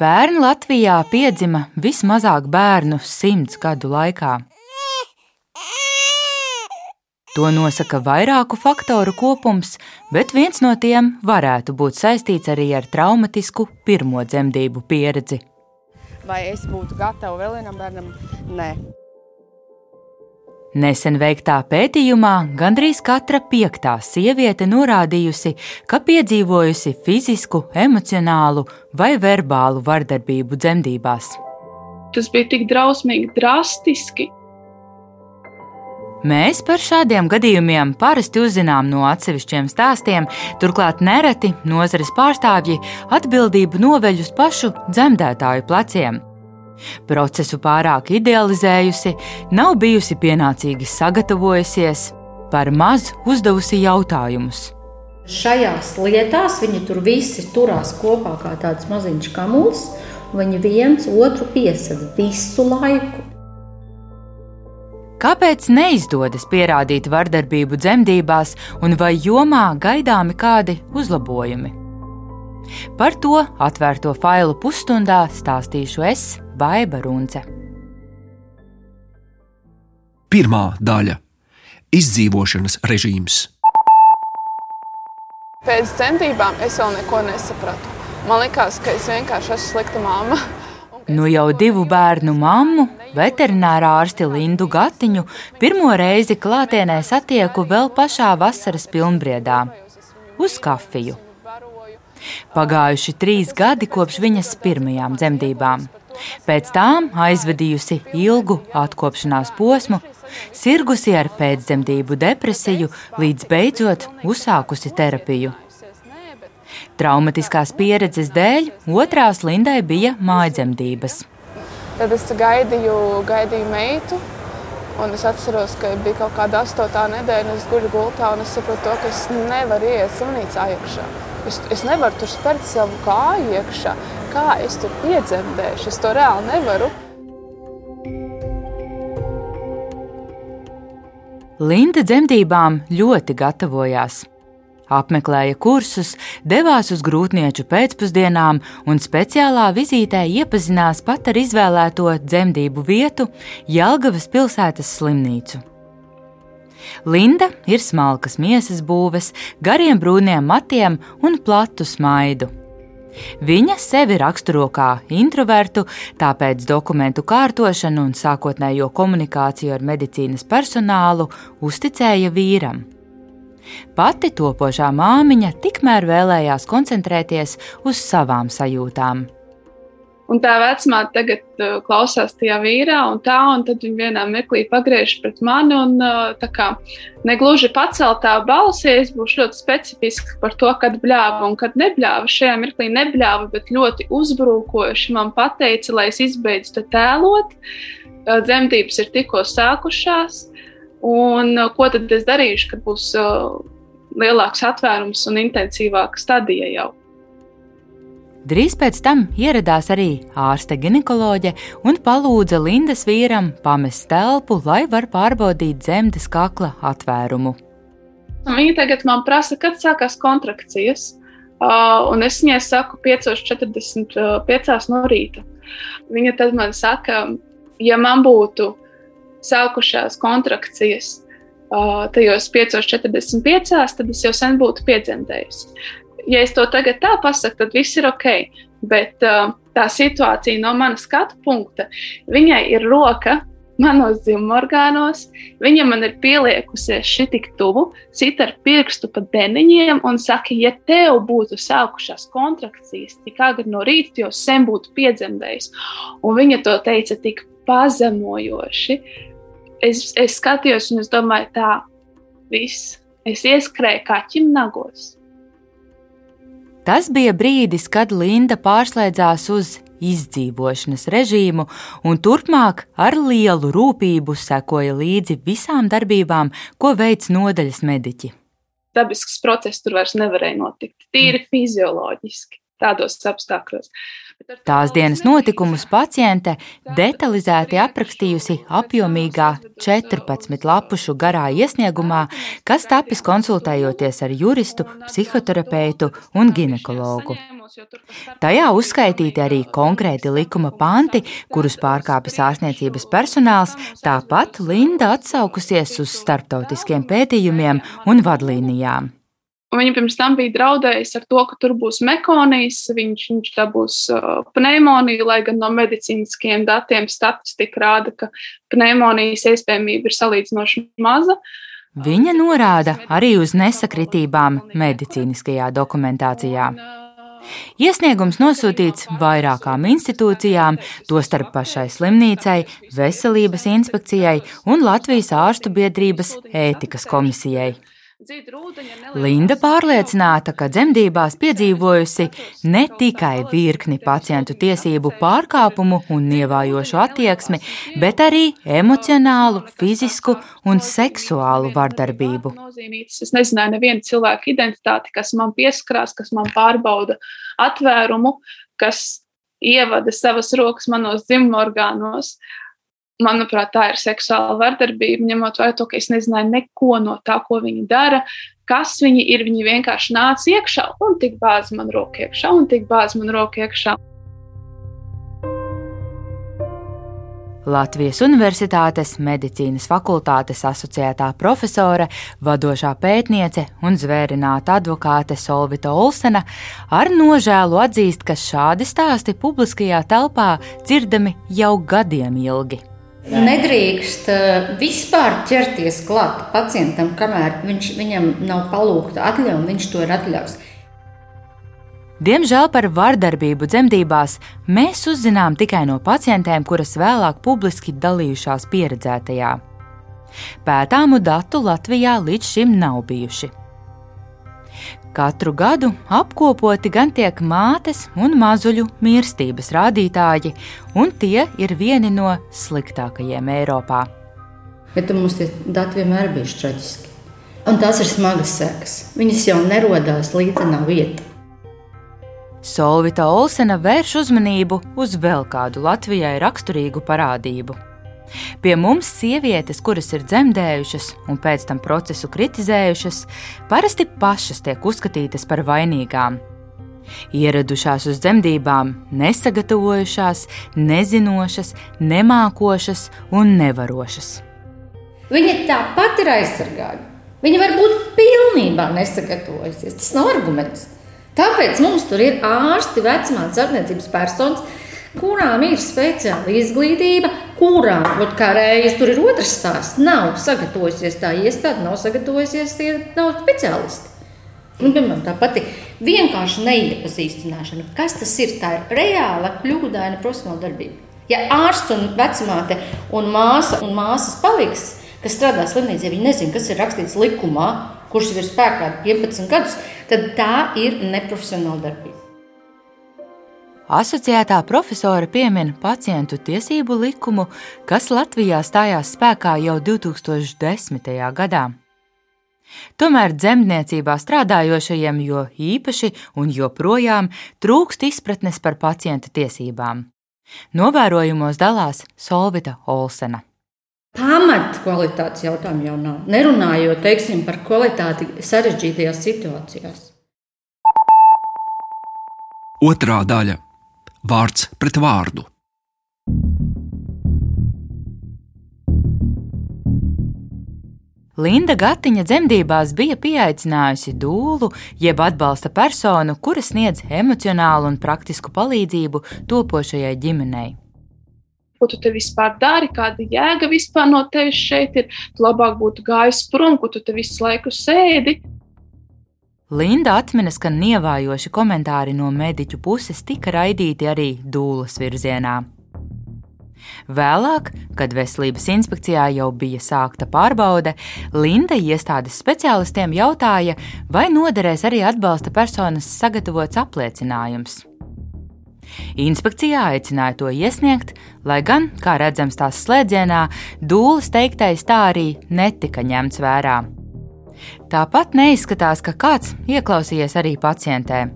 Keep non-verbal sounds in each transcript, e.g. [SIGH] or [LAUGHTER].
Pērn Latvijā piedzima vismazāk bērnu simts gadu laikā. To nosaka vairāku faktoru kopums, bet viens no tiem varētu būt saistīts arī ar traumatisku pirmo dzemdību pieredzi. Vai es būtu gatava vēl vienam bērnam? Nē. Nesen veiktā pētījumā gandrīz katra piektā sieviete norādījusi, ka piedzīvojusi fizisku, emocionālu vai verbālu vardarbību dzemdībās. Tas bija tik drausmīgi, drastiski. Mēs par šādiem gadījumiem parasti uzzinām no atsevišķiem stāstiem, turklāt nereti nozares pārstāvji atbildību noveļ uz pašu dzemdētāju pleciem. Procesu pārāk idealizējusi, nav bijusi pienācīgi sagatavojusies, par maz uzdevusi jautājumus. Šajās lietās viņi tur visi turās kopā kā tāds maziņš kamuls, un viņi viens otru piesaka visu laiku. Kāpēc neizdodas pierādīt vardarbību dzemdībās, un vai jomā gaidāmi kādi uzlabojumi? Par to atvērto failu pusstundā stāstīšu es, Baiva Runce. Pirmā daļa - izdzīvošanas režīms. Pēc dzemdībām es vēl neko nesapratu. Man liekas, ka es vienkārši esmu slikta mamma. Nu jau divu bērnu mammu, veterinārā ārsti Lindu Gatiņu, pirmo reizi klātienē satieku vēl pašā vasaras pilnbriedā - uz kafiju. Pagājuši trīs gadi kopš viņas pirmajām dzemdībām. Pēc tām aizvadījusi ilgu atkopšanās posmu, sirgusi ar pēcdzemdību depresiju, līdz beidzot uzsākusi terapiju. Traumatiskās pieredzes dēļ otrās Lindai bija mājdzemdības. Tad es gaidīju, gaidīju meitu, un es atceros, ka bija kaut kāda astotā nedēļa, un es guļu gultā, un es saprotu, ka es nevaru iet slimnīcā iekšā. Es, es nevaru tur spērt savu kāju iekšā. Kā es tur piedzemdēšu? Es to reāli nevaru. Linda dzemdībām ļoti gatavojās apmeklēja kursus, devās uz grūtnieču pēcpusdienām un speciālā vizītē iepazinās pat ar izvēlēto dzemdību vietu Jelgavas pilsētas slimnīcu. Linda ir smalkas miesas būves, gariem brūniem matiem un platu smaidu. Viņa sevi raksturo kā introvertu, tāpēc dokumentu kārtošanu un sākotnējo komunikāciju ar medicīnas personālu uzticēja vīram. Pati topošā māmiņa tikmēr vēlējās koncentrēties uz savām sajūtām. Un tā vecmāte tagad uh, klausās tajā vīrā, un tā, un tad viņa vienā mirklī pagriež pret mani, un uh, tā kā negluži paceltā balsī, es būšu ļoti specifiska par to, kad bļāva un kad nebļāva. Šajā mirklī nebļāva, bet ļoti uzbrukoši man pateica, lai es izbeidzu tēlot. Uh, dzemdības ir tikko sākušās, Un uh, ko tad es darīšu, kad būs uh, lielāks atvērums un intensīvāka stadija jau? Drīz pēc tam ieradās arī ārste ginekoloģe un palūdza Lindas vīram pamest telpu, lai var pārbaudīt dzemdes kakla atvērumu. Viņa tagad man prasa, kad sākās kontrakcijas, uh, un es viņai saku 5.45 no rīta. Viņa tad man saka, ja man būtu sākušās kontrakcijas uh, tajos 5,45, tad es jau sen būtu piedzemdējusi. Ja es to tagad tā pasaku, tad viss ir ok. Bet uh, tā situācija no manas skatu punkta, viņai ir roka manos dzimumorgānos, viņa man ir pieliekusies šī tik tuvu, sit ar pirkstu pa deniņiem un saka, ja tev būtu sākušās kontrakcijas tik agri no rīta, jau sen būtu piedzemdējis. Un viņa to teica tik pazemojoši, es, es skatījos, un es domāju, tā, viss. Es ieskrēju kaķim nagos. Tas bija brīdis, kad Linda pārslēdzās uz izdzīvošanas režīmu, un turpmāk ar lielu rūpību sekoja līdzi visām darbībām, ko veids nodaļas mediķi. Dabisks process tur vairs nevarēja notikt. Tīri fizioloģiski tādos apstākļos. Tās dienas notikumus paciente detalizēti aprakstījusi apjomīgā 14 lapušu garā iesniegumā, kas tapis konsultējoties ar juristu, psihoterapeitu un ginekologu. Tajā uzskaitīti arī konkrēti likuma panti, kurus pārkāpjas ārstniecības personāls, tāpat Linda atsaukusies uz starptautiskiem pētījumiem un vadlīnijām. Viņa pirms tam bija draudējusi ar to, ka tur būs mekonijas, viņš, viņš dabūs uh, pneimoniju, lai gan no medicīniskiem datiem statistika rāda, ka pneimonijas iespējamība ir salīdzinoši maza. Viņa norāda arī uz nesakritībām medicīniskajā dokumentācijā. Iesniegums nosūtīts vairākām institūcijām, tostarp pašai slimnīcai, Veselības inspekcijai un Latvijas ārstu biedrības ētikas komisijai. Linda pārliecināta, ka dzemdībās piedzīvojusi ne tikai virkni pacientu tiesību pārkāpumu un nievājošu attieksmi, bet arī emocionālu, fizisku un seksuālu vardarbību. Es nezināju nevienu cilvēku identitāti, kas man pieskarās, kas man pārbauda atvērumu, kas ievada savas rokas manos dzimumorgānos. Manuprāt, tā ir seksuāla vardarbība, ņemot vērā to, ka es nezināju neko no tā, ko viņi dara, kas viņi ir. Viņi vienkārši nāca iekšā un tik bāz man roku iekšā, un tik bāz man roku iekšā. Latvijas Universitātes medicīnas fakultātes asociētā profesore, vadošā pētniece un zvērināta advokāte Solvita Olsena ar nožēlu atzīst, ka šādi stāsti publiskajā telpā dzirdami jau gadiem ilgi. Nedrīkst eh, vispār ķerties klāt pacientam, kamēr viņš, viņam nav palūgta atļauja, un viņš to ir atļaus. Diemžēl par vardarbību dzemdībās mēs uzzinām tikai no pacientēm, kuras vēlāk publiski dalījušās pieredzētajā. Pētāmu datu Latvijā līdz šim nav bijuši. Katru gadu apkopoti gan tiek mātes un mazuļu mirstības rādītāji, un tie ir vieni no sliktākajiem Eiropā. Bet mums tie dati vienmēr ir bijuši traģiski. Un tās ir smagas sekas. Viņas jau nerodās līdzenā vietā. Solvita Olsena vērš uzmanību uz vēl kādu Latvijai raksturīgu parādību Pie mums sievietes, kuras ir dzemdējušas un pēc tam procesu kritizējušas, parasti pašas tiek uzskatītas par vainīgām. Ieradušās uz dzemdībām, nesagatavojušās, nezinošas, nemākošas un nevarošas. Viņa tāpat ir aizsargāta. Viņa var būt pilnībā nesagatavojusies. Tas nav arguments. Tāpēc mums tur ir ārsti, vecumāts, arniecības personas, kurām ir speciāla izglītība, kurām, ot, kā reizes tur ir otrs stāsts, nav sagatavojusies tā iestāde, nav sagatavojusies tie nav speciālisti. Un, piemēram, tā pati vienkārši neiepazīstināšana. Kas tas ir? Tā ir reāla, kļūdaina profesionāla darbība. Ja ārsts un vecmāte un māsa un māsas paliks, kas strādā slimnīcā, viņi nezina, kas ir rakstīts likumā, kurš ir spēkā 11 gadus, tad tā ir neprofesionāla darbība. Asociētā profesore piemin pacientu tiesību likumu, kas Latvijā stājās spēkā jau 2010. gadā. Tomēr dzemdniecībā strādājošajiem jo īpaši un joprojām trūkst izpratnes par pacienta tiesībām. Novērojumos dalās Solvita Olsena. Pamat kvalitātes jautājumu jau nav. Nerunājot teiksim, par kvalitāti sarežģītajās situācijās. Otrā daļa vārds pret vārdu. Linda Gatiņa dzemdībās bija pieaicinājusi dūlu, jeb atbalsta personu, kura sniedz emocionālu un praktisku palīdzību topošajai ģimenei. Ko tu te vispār dari, kāda jēga vispār no tevis šeit ir? Tu labāk būtu gājis prom, ko tu te visu laiku sēdi. Linda atminas, ka nievājoši komentāri no mediķu puses tika raidīti arī dūlas virzienā. Vēlāk, kad veselības inspekcijā jau bija sākta pārbaude, Linda iestādes speciālistiem jautāja, vai noderēs arī atbalsta personas sagatavots apliecinājums. Inspekcijā aicināja to iesniegt, lai gan, kā redzams tās slēdzienā, dūles teiktais tā arī netika ņemts vērā. Tāpat neizskatās, ka kāds ieklausījies arī pacientē.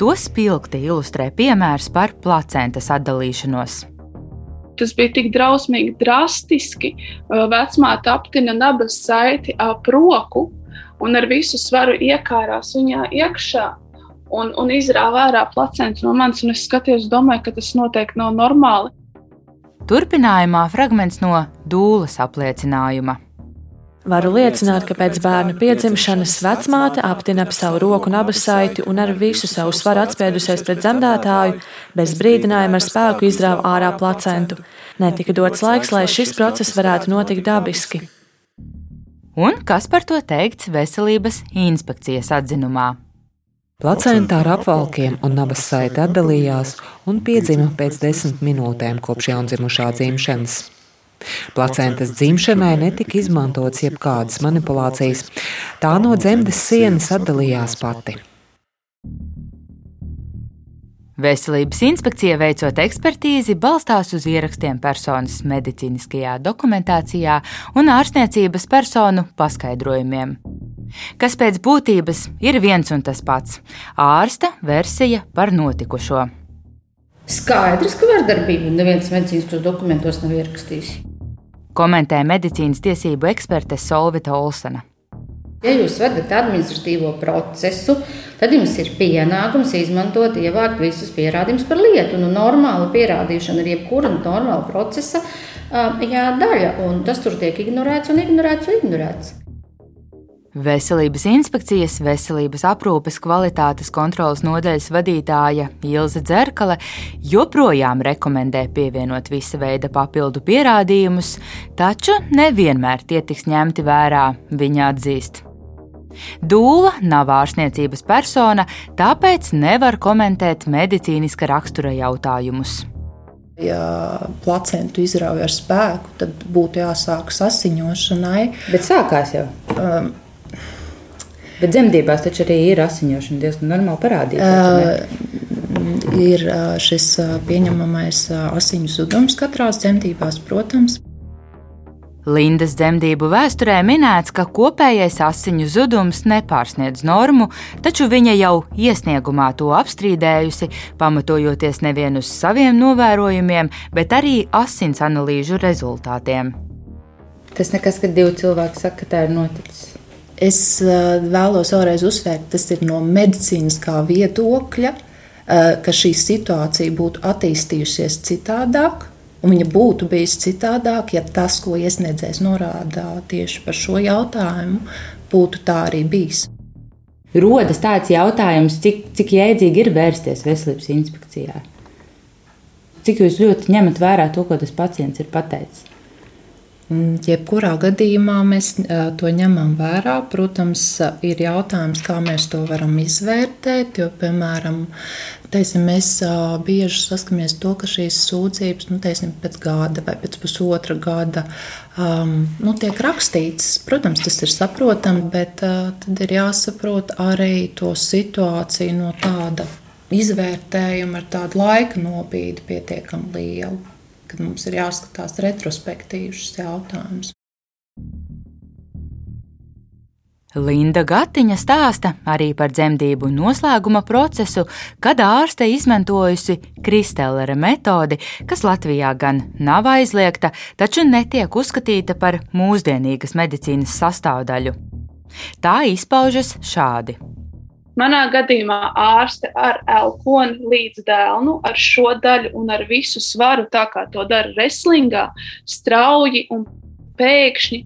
To spilgti ilustrē piemērs par placentas atdalīšanos. Tas bija tik drausmīgi, drastiski. Vecmāte aptina nabas saiti ap roku un ar visu svaru iekārās viņā iekšā. un, un izrāva ārā placentu no manis. Es skatījos, domāju, ka tas noteikti nav normāli. Turpinājumā fragments no dūles apliecinājuma. Varu liecināt, ka pēc bērna piedzimšanas vecmāte aptina ap savu roku nabas saiti un ar visu savu svaru atspiedusies pret dzemdētāju, bez brīdinājuma ar spēku izrāva ārā placentu. Netika dots laiks, lai šis process varētu notikt dabiski. Un kas par to teikts veselības inspekcijas atzinumā? Placenta ar apvalkiem un nabas saiti atdalījās un piedzima pēc desmit minūtēm kopš jaundzimušā dzimšanas. Placentas dzimšanai netika izmantotas jebkādas manipulācijas. Tā no dzemdes sienas atdalījās pati. Veselības inspekcija veicot ekspertīzi balstās uz ierakstiem personas medicīniskajā dokumentācijā un ārstniecības personu paskaidrojumiem. Kas pēc būtības ir viens un tas pats - ārsta versija par notikušo. Skaidrs, ka vardarbību neviens medicīniskos dokumentos nav ierakstījis komentē medicīnas tiesību eksperte Solvita Olsena. Ja jūs vedat administratīvo procesu, tad jums ir pienākums izmantot, ievākt visus pierādījumus par lietu. Nu, normāla pierādīšana ir jebkura normāla procesa jā, daļa, un tas tur tiek ignorēts un ignorēts un ignorēts. Veselības inspekcijas veselības aprūpes kvalitātes kontrolas nodaļas vadītāja Ilze Dzerkale joprojām rekomendē pievienot visa veida papildu pierādījumus, taču nevienmēr tie tiks ņemti vērā, viņa atzīst. Dūla nav ārstniecības persona, tāpēc nevar komentēt medicīniska rakstura jautājumus. Ja placentu izrauja ar spēku, tad būtu jāsāk asiņošanai. Bet sākās jau. Um, Bet dzemdībās taču arī ir asiņošana diezgan normāli parādīta. Uh, ir šis pieņemamais asiņu zudums katrās dzemdībās, protams. Lindas dzemdību vēsturē minēts, ka kopējais asiņu zudums nepārsniedz normu, taču viņa jau iesniegumā to apstrīdējusi, pamatojoties nevien uz saviem novērojumiem, bet arī asins analīžu rezultātiem. Tas nekas, ka divi cilvēki saka, ka tā ir noticis. Es eh, vēlos vēlreiz uzsvērt, tas ir no medicīniskā viedokļa, eh, ka šī situācija būtu attīstījusies citādāk, un viņa būtu bijusi citādāk, ja tas, ko iesniedzējs norāda tieši par šo jautājumu, būtu tā arī bijis. Rodas tāds jautājums, cik, cik jēdzīgi ir vērsties veselības inspekcijā. Cik jūs ļoti ņemat vērā to, ko tas pacients ir pateicis? Jebkurā gadījumā mēs to ņemam vērā. Protams, ir jautājums, kā mēs to varam izvērtēt. Jo, piemēram, teiksim, mēs bieži saskaramies ar to, ka šīs sūdzības nu, teiksim, pēc gada vai pēc pusotra gada um, nu, tiek rakstītas. Protams, tas ir saprotami, bet uh, tad ir jāsaprot arī to situāciju no tāda izvērtējuma ar tādu laika nobīdi pietiekami lielu kad mums ir jāskatās retrospektīvi šis jautājums. Linda Gatiņa stāsta arī par dzemdību noslēguma procesu, kad ārste izmantojusi kristālera metodi, kas Latvijā gan nav aizliegta, taču netiek uzskatīta par mūsdienīgas medicīnas sastāvdaļu. Tā izpaužas šādi. Manā gadījumā ārste ar elponi līdz dēlnu, ar šo daļu un ar visu svaru, tā kā to dara reslingā, strauji un pēkšņi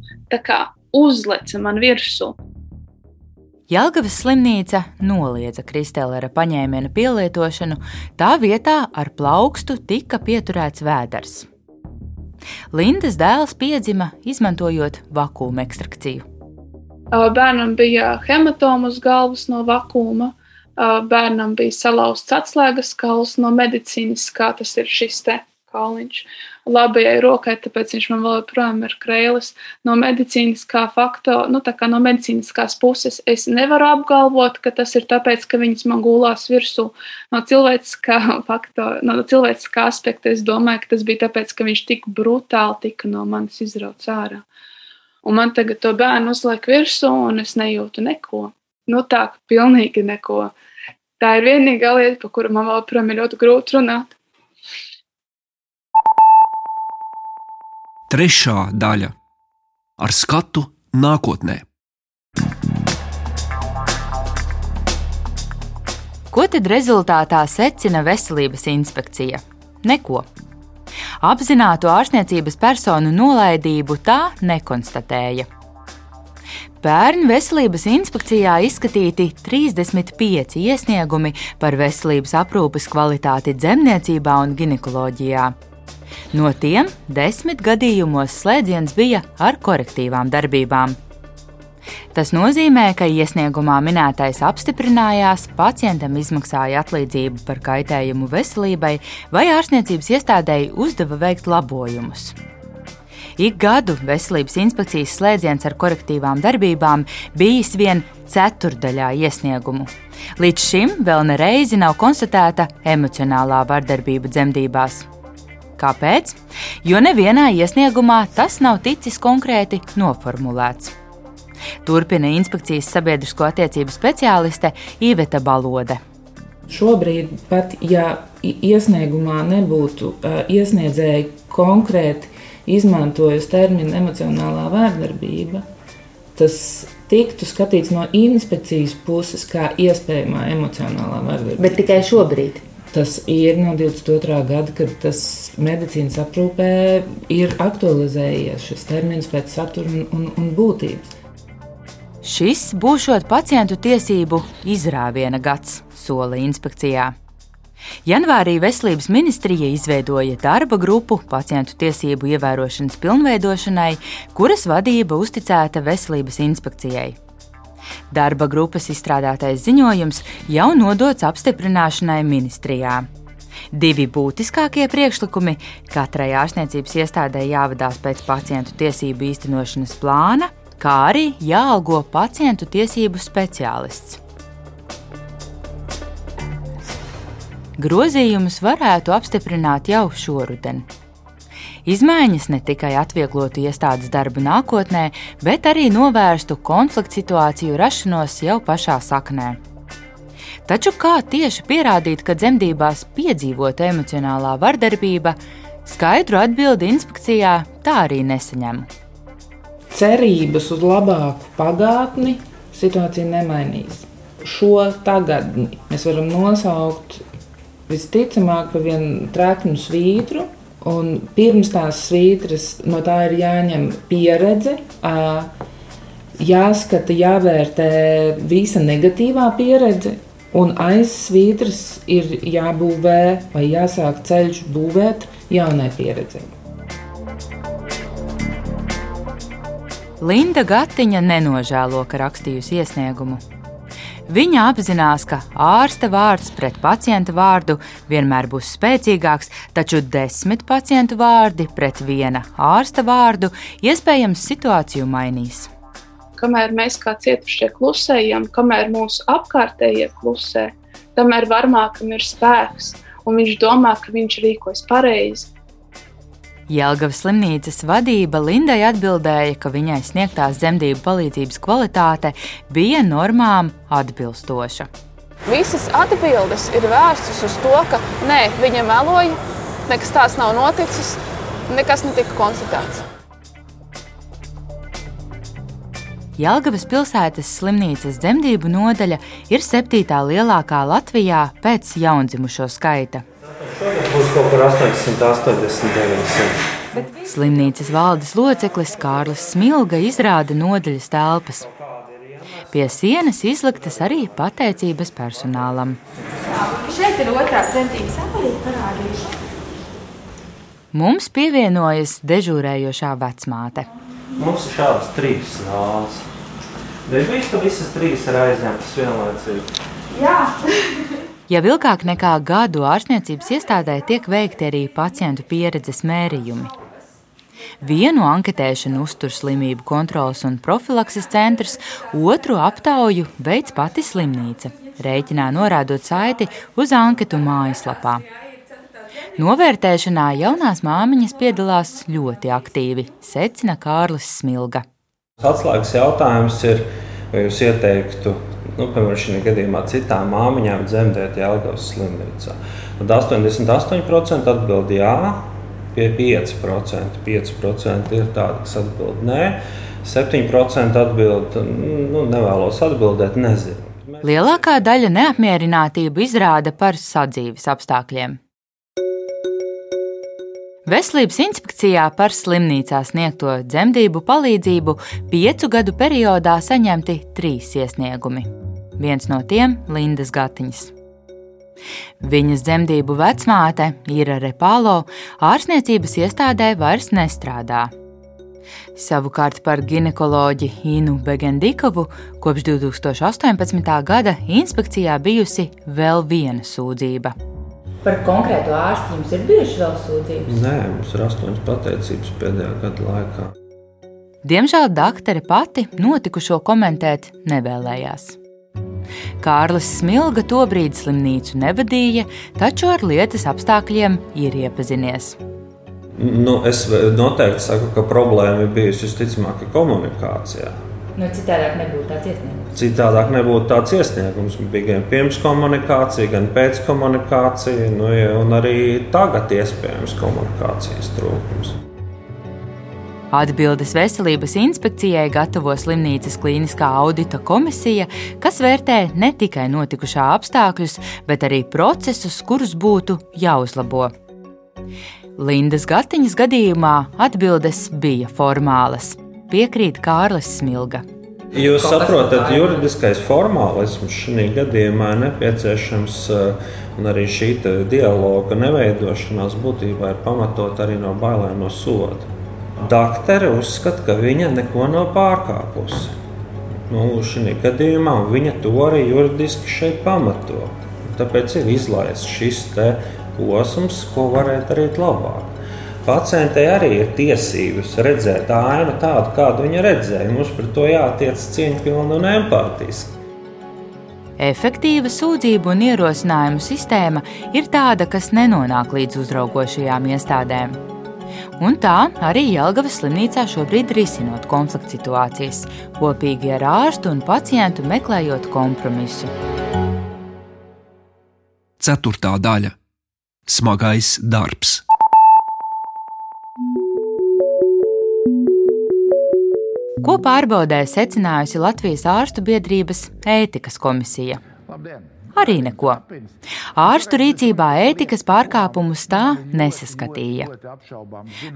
uzleca man virsū. Jelgavas slimnīca noliedza kristālera paņēmiena pielietošanu, tā vietā ar plaukstu tika pieturēts vēders. Lindas dēls piedzima izmantojot vakuuma ekstrakciju. Bērnam bija hematoma uz galvas no vakuma, bērnam bija salauzts atslēgas kauls no medicīnas, kā tas ir šis te kauliņš. Labajai rokai, tāpēc viņš man vēl joprojām ir krēlis. No medicīniskā faktora, nu tā kā no medicīniskās puses, es nevaru apgalvot, ka tas ir tāpēc, ka viņas man gulās virsū. No cilvēciskā [LAUGHS] faktora, no cilvēciskā aspekta, es domāju, ka tas bija tāpēc, ka viņš tik brutāli tika no manis izrauts ārā. Un man tagad to bērnu uzliek virsū, un es nejūtu neko. Nu, tā, pilnīgi neko. Tā ir vienīgā lieta, par kuru man vēl, protams, ir ļoti grūti runāt. Trešā daļa - ar skatu nākotnē. Ko tad rezultātā secina veselības inspekcija? Neko. Apzinātu ārstniecības personu nolaidību tā nekonstatēja. Pērn veselības inspekcijā izskatīti 35 iesniegumi par veselības aprūpes kvalitāti dzemniecībā un ginekoloģijā. No tiem desmit gadījumos slēdziens bija ar korektīvām darbībām. Tas nozīmē, ka iesniegumā minētais apstiprinājās, pacientam izmaksāja atlīdzību par kaitējumu veselībai vai ārstniecības iestādēji uzdeva veikt labojumus. Ik gadu veselības inspekcijas slēdziens ar korektīvām darbībām bijis vien ceturdaļā iesniegumu. Līdz šim vēl nereizi nav konstatēta emocionālā vardarbība dzemdībās. Kāpēc? Jo nevienā iesniegumā tas nav ticis konkrēti noformulēts. Turpina inspekcijas sabiedrisko attiecību speciāliste Iveta Balode. Šobrīd, pat ja iesniegumā nebūtu iesniedzēji konkrēti izmantojusi terminu emocionālā vārdarbība, tas tiktu skatīts no inspekcijas puses kā iespējamā emocionālā vārdarbība. Bet tikai šobrīd. Tas ir no 22. gada, kad tas medicīnas aprūpē ir aktualizējies šis termins pēc satura un, un, un būtības. Šis būšot pacientu tiesību izrāviena gads, sola inspekcijā. Janvārī Veselības ministrija izveidoja darba grupu pacientu tiesību ievērošanas pilnveidošanai, kuras vadība uzticēta Veselības inspekcijai. Darba grupas izstrādātais ziņojums jau nodots apstiprināšanai ministrijā. Divi būtiskākie priekšlikumi - katrai ārstniecības iestādē jāvadās pēc pacientu tiesību īstenošanas plāna kā arī jāalgo pacientu tiesību speciālists. Grozījumus varētu apstiprināt jau šoruden. Izmaiņas ne tikai atvieglotu iestādes darbu nākotnē, bet arī novērstu konfliktu situāciju rašanos jau pašā saknē. Taču kā tieši pierādīt, ka dzemdībās piedzīvota emocionālā vardarbība, skaidru atbildi inspekcijā tā arī nesaņemu cerības uz labāku pagātni situācija nemainīs. Šo tagadni mēs varam nosaukt visticamāk par vienu trēknu svītru. Un pirms tās svītras no tā ir jāņem pieredze, jāskata, jāvērtē visa negatīvā pieredze, un aiz svītras ir jābūvē vai jāsāk ceļš būvēt jaunai pieredzei. Linda Gatiņa nenožēlo, ka rakstījusi iesniegumu. Viņa apzinās, ka ārsta vārds pret pacienta vārdu vienmēr būs spēcīgāks, taču desmit pacientu vārdi pret viena ārsta vārdu iespējams situāciju mainīs. Kamēr mēs kā cietušie klusējam, kamēr mūsu apkārtējie klusē, tamēr varmākam ir spēks, un viņš domā, ka viņš rīkojas pareizi, Jelgavas slimnīcas vadība Lindai atbildēja, ka viņai sniegtās dzemdību palīdzības kvalitāte bija normām atbilstoša. Visas atbildes ir vērstas uz to, ka nē, viņa meloja, nekas tāds nav noticis, nekas netika konstatēts. Jelgavas pilsētas slimnīcas dzemdību nodaļa ir septītā lielākā Latvijā pēc jaundzimušo skaita. Būs kaut kur 880, 900. Slimnīcas valdes loceklis Kārlis Smilga izrāda nodaļas telpas. Pie sienas izliktas arī pateicības personālam. Šeit ir otrā centība sapulīte parādījuši. Mums pievienojas dežūrējošā vecmāte. Mums ir šādas trīs zāles. Dažreiz, ka visas trīs ir aizņemtas vienlaicīgi. Jā. [LAUGHS] Ja ilgāk nekā gadu ārstniecības iestādē tiek veikti arī pacientu pieredzes mērījumi. Vienu anketēšanu uztur slimību kontrolas un profilakses centrs, otru aptauju veids pati slimnīca, rēķinā norādot saiti uz anketu mājaslapā. Novērtēšanā jaunās māmiņas piedalās ļoti aktīvi, secina Kārlis Smilga. Atslēgas jautājums ir, vai jūs ieteiktu nu, piemēram, šī gadījumā citām māmiņām dzemdēt Jālgavas slimnīcā. Tad 88% atbild jā, pie 5%. 5% ir tādi, kas atbild nē, 7% atbild, nu, nevēlos atbildēt, nezinu. Lielākā daļa neapmierinātību izrāda par sadzīves apstākļiem. Veselības inspekcijā par slimnīcā sniegto dzemdību palīdzību piecu gadu periodā saņemti trīs iesniegumi. Viens no tiem - Lindas Gatiņas. Viņas dzemdību vecmāte, Ira Repālo, ārstniecības iestādē vairs nestrādā. Savukārt par ginekoloģi Inu Begendikovu kopš 2018. gada inspekcijā bijusi vēl viena sūdzība. Par konkrētu ārstu jums ir bijušas vēl sūdzības? Nē, mums ir astoņas pateicības pēdējā gada laikā. Diemžēl doktere pati notikušo komentēt nevēlējās. Kārlis Smilga tobrīd slimnīcu nevadīja, taču ar lietas apstākļiem ir iepazinies. Nu, es noteikti saku, ka problēma ir bijusi visticamāk komunikācijā. Nu, citādāk nebūtu tāds iesniegums. Citādāk nebūtu tāds iesniegums. Bija gan pirms komunikācija, gan pēc komunikācija, nu, ja, un arī tagad iespējams komunikācijas trūkums. Atbildes veselības inspekcijai gatavo slimnīcas klīniskā audita komisija, kas vērtē ne tikai notikušā apstākļus, bet arī procesus, kurus būtu jāuzlabo. Lindas Gatiņas gadījumā atbildes bija formālas. Piekrīt Kārlis Smilga. Jūs saprotat, juridiskais formālisms šajā gadījumā ir nepieciešams, un arī šī dialoga neveidošanās būtībā ir pamatot arī no bailēm no soda. Daktere uzskata, ka viņa neko nav pārkāpusi. Nu, šī gadījumā viņa to arī juridiski šeit pamato. Tāpēc ir izlaists šis posms, ko varētu darīt labāk. Pacientei arī ir tiesības redzēt ainu tādu, kādu viņa redzēja. Mums pret to jātiec cieņpilni un empātiski. Efektīva sūdzību un ierosinājumu sistēma ir tāda, kas nenonāk līdz uzraugošajām iestādēm. Un tā arī Jelgavas slimnīcā šobrīd risinot konflikta situācijas, kopīgi ar ārstu un pacientu meklējot kompromisu. Ceturtā daļa - smagais darbs. Ko pārbaudē secinājusi Latvijas ārstu biedrības ētikas komisija? Labdien! Arī neko. Ārstu rīcībā ētikas pārkāpumus tā nesaskatīja.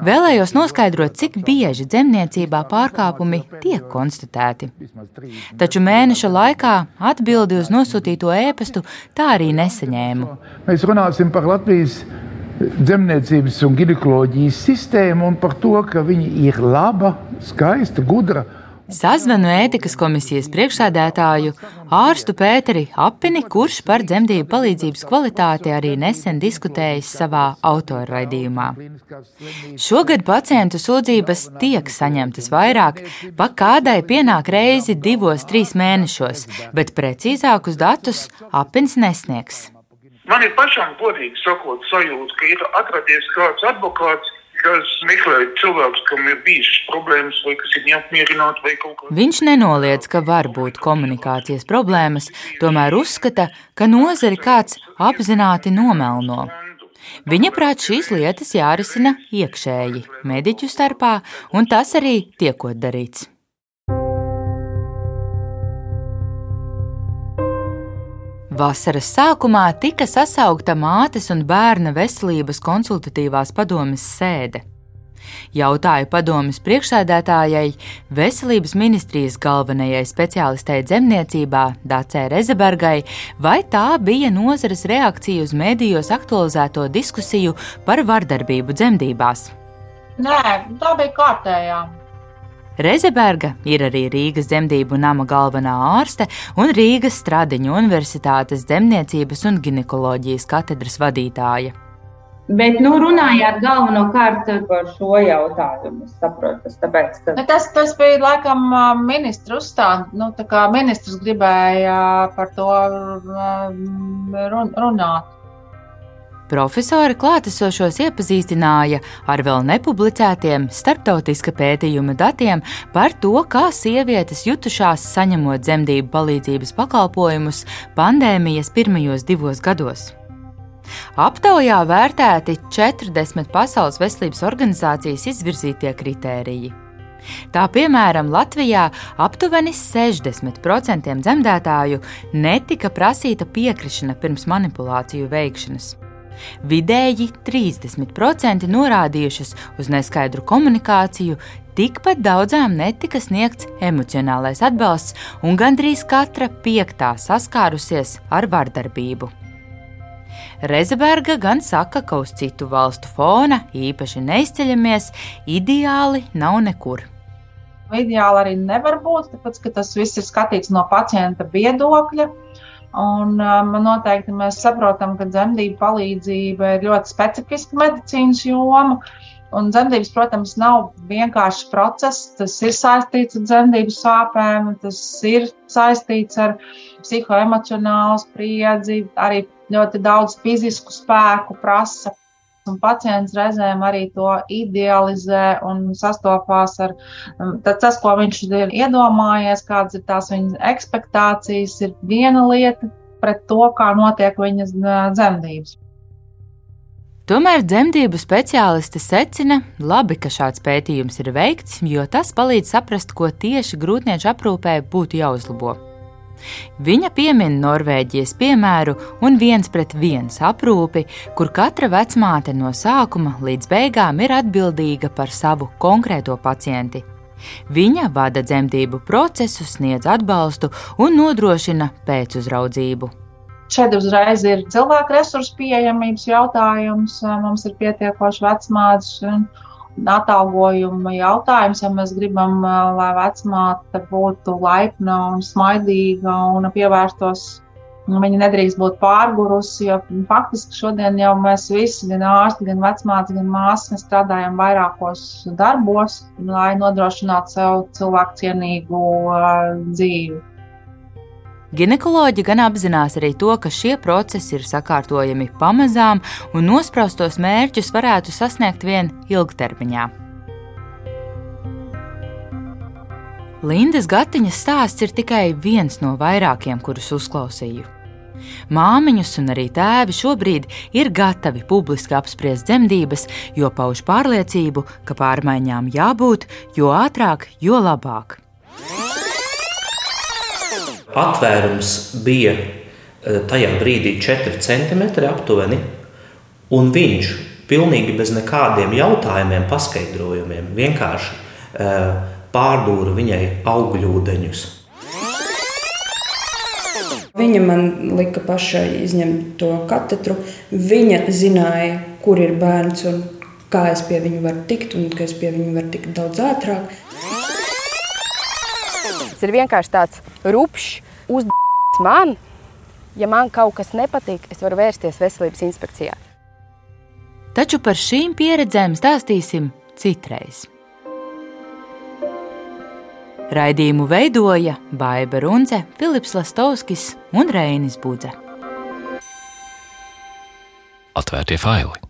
Vēlējos noskaidrot, cik bieži dzemniecībā pārkāpumi tiek konstatēti. Taču mēneša laikā atbildi uz nosūtīto ēpastu tā arī nesaņēmu. Mēs runāsim par Latvijas dzemniecības un ginekoloģijas sistēmu un par to, ka viņi ir laba, skaista, gudra Sazvanu ētikas komisijas priekšsēdētāju ārstu Pēteri Apini, kurš par dzemdību palīdzības kvalitāti arī nesen diskutējis savā autorraidījumā. Šogad pacientu sūdzības tiek saņemtas vairāk, pa kādai pienāk reizi divos, trīs mēnešos, bet precīzākus datus Apins nesniegs. Man ir pašam godīgi sakot sajūta, ka ir atradies kāds advokāts, kas meklē cilvēkus, kam ir bijušas problēmas, vai kas ir neapmierināti, vai kaut kā. Viņš nenoliedz, ka var būt komunikācijas problēmas, tomēr uzskata, ka nozari kāds apzināti nomelno. Viņa prāt šīs lietas jārisina iekšēji, mediķu starpā, un tas arī tiekot darīts. Vasaras sākumā tika sasaukta mātes un bērna veselības konsultatīvās padomes sēde. Jautāju padomes priekšsēdētājai, veselības ministrijas galvenajai speciālistei dzemniecībā, Dācē Rezebergai, vai tā bija nozares reakcija uz medijos aktualizēto diskusiju par vardarbību dzemdībās. Nē, tā bija kārtējā. Rezeberga ir arī Rīgas dzemdību nama galvenā ārste un Rīgas Stradiņu Universitātes dzemniecības un ginekoloģijas katedras vadītāja. Bet, nu, runājāt galvenokārt par šo jautājumu. Es saprotu, tāpēc, ka... Nu, tas, tas bija laikam ministra uzstāde. Nu, ministrs gribēja par to runāt. Profesori klātesošos iepazīstināja ar vēl nepublicētiem starptautiska pētījuma datiem par to, kā sievietes jutušās saņemot dzemdību palīdzības pakalpojumus pandēmijas pirmajos divos gados. Aptaujā vērtēti 40 Pasaules veselības organizācijas izvirzītie kritēriji. Tā piemēram, Latvijā aptuveni 60% dzemdētāju netika prasīta piekrišana pirms manipulāciju veikšanas. Vidēji 30% norādījušas uz neskaidru komunikāciju, tikpat daudzām netika sniegts emocionālais atbalsts, un gandrīz katra piektā saskārusies ar vardarbību. Rezeberga gan saka, ka uz citu valstu fona īpaši neizceļamies, ideāli nav nekur. Ideāli arī nevar būt, tāpēc ka tas viss ir skatīts no pacienta viedokļa. Un, um, noteikti mēs saprotam, ka dzemdību palīdzība ir ļoti specifiska medicīnas joma. Un dzemdības, protams, nav vienkāršs process. Tas ir saistīts ar dzemdību sāpēm, tas ir saistīts ar psihoemocionālu spriedzi, arī ļoti daudz fizisku spēku prasa. Un pacients reizēm arī to idealizē un sastopās ar um, tas, ko viņš ir iedomājies, kādas ir tās viņa expectācijas, ir viena lieta pret to, kā notiek viņas uh, dzemdības. Tomēr dzemdību speciālisti secina, labi, ka šāds pētījums ir veikts, jo tas palīdz saprast, ko tieši grūtnieču aprūpē būtu jāuzlabo. Viņa piemin Norvēģijas piemēru un viens pret viens aprūpi, kur katra vecmāte no sākuma līdz beigām ir atbildīga par savu konkrēto pacienti. Viņa vada dzemdību procesu, sniedz atbalstu un nodrošina pēcuzraudzību. Šeit uzreiz ir cilvēku resursu pieejamības jautājums. Mums ir pietiekoši vecmātes atalgojuma jautājums, ja mēs gribam, lai vecmāte būtu laipna un smaidīga un pievērstos. Viņa nedrīkst būt pārgurusi, jo faktiski šodien jau mēs visi, gan ārsti, gan vecmāte, gan māsas, strādājam vairākos darbos, lai nodrošinātu sev cilvēku cienīgu dzīvi. Ginekoloģi gan apzinās arī to, ka šie procesi ir sakārtojami pamazām un nospraustos mērķus varētu sasniegt vien ilgtermiņā. Lindas Gatiņas stāsts ir tikai viens no vairākiem, kurus uzklausīju. Māmiņas un arī tēvi šobrīd ir gatavi publiski apspriest dzemdības, jo pauž pārliecību, ka pārmaiņām jābūt jo ātrāk, jo labāk aptvērums bija eh, tajā brīdī 4 cm aptuveni, un viņš pilnīgi bez nekādiem jautājumiem, paskaidrojumiem vienkārši uh, pārdūra viņai augļūdeņus. Viņa man lika pašai izņemt to katedru. Viņa zināja, kur ir bērns un kā es pie viņa varu tikt, un ka es pie viņa varu tikt daudz ātrāk. Tas ir vienkārši tāds rupšs, uzdevums man. Ja man kaut kas nepatīk, es varu vērsties veselības inspekcijā. Taču par šīm pieredzēm stāstīsim citreiz. Raidījumu veidoja Baiva Runce, Filips Lastovskis un Reinis Budze. Atvērtie faili!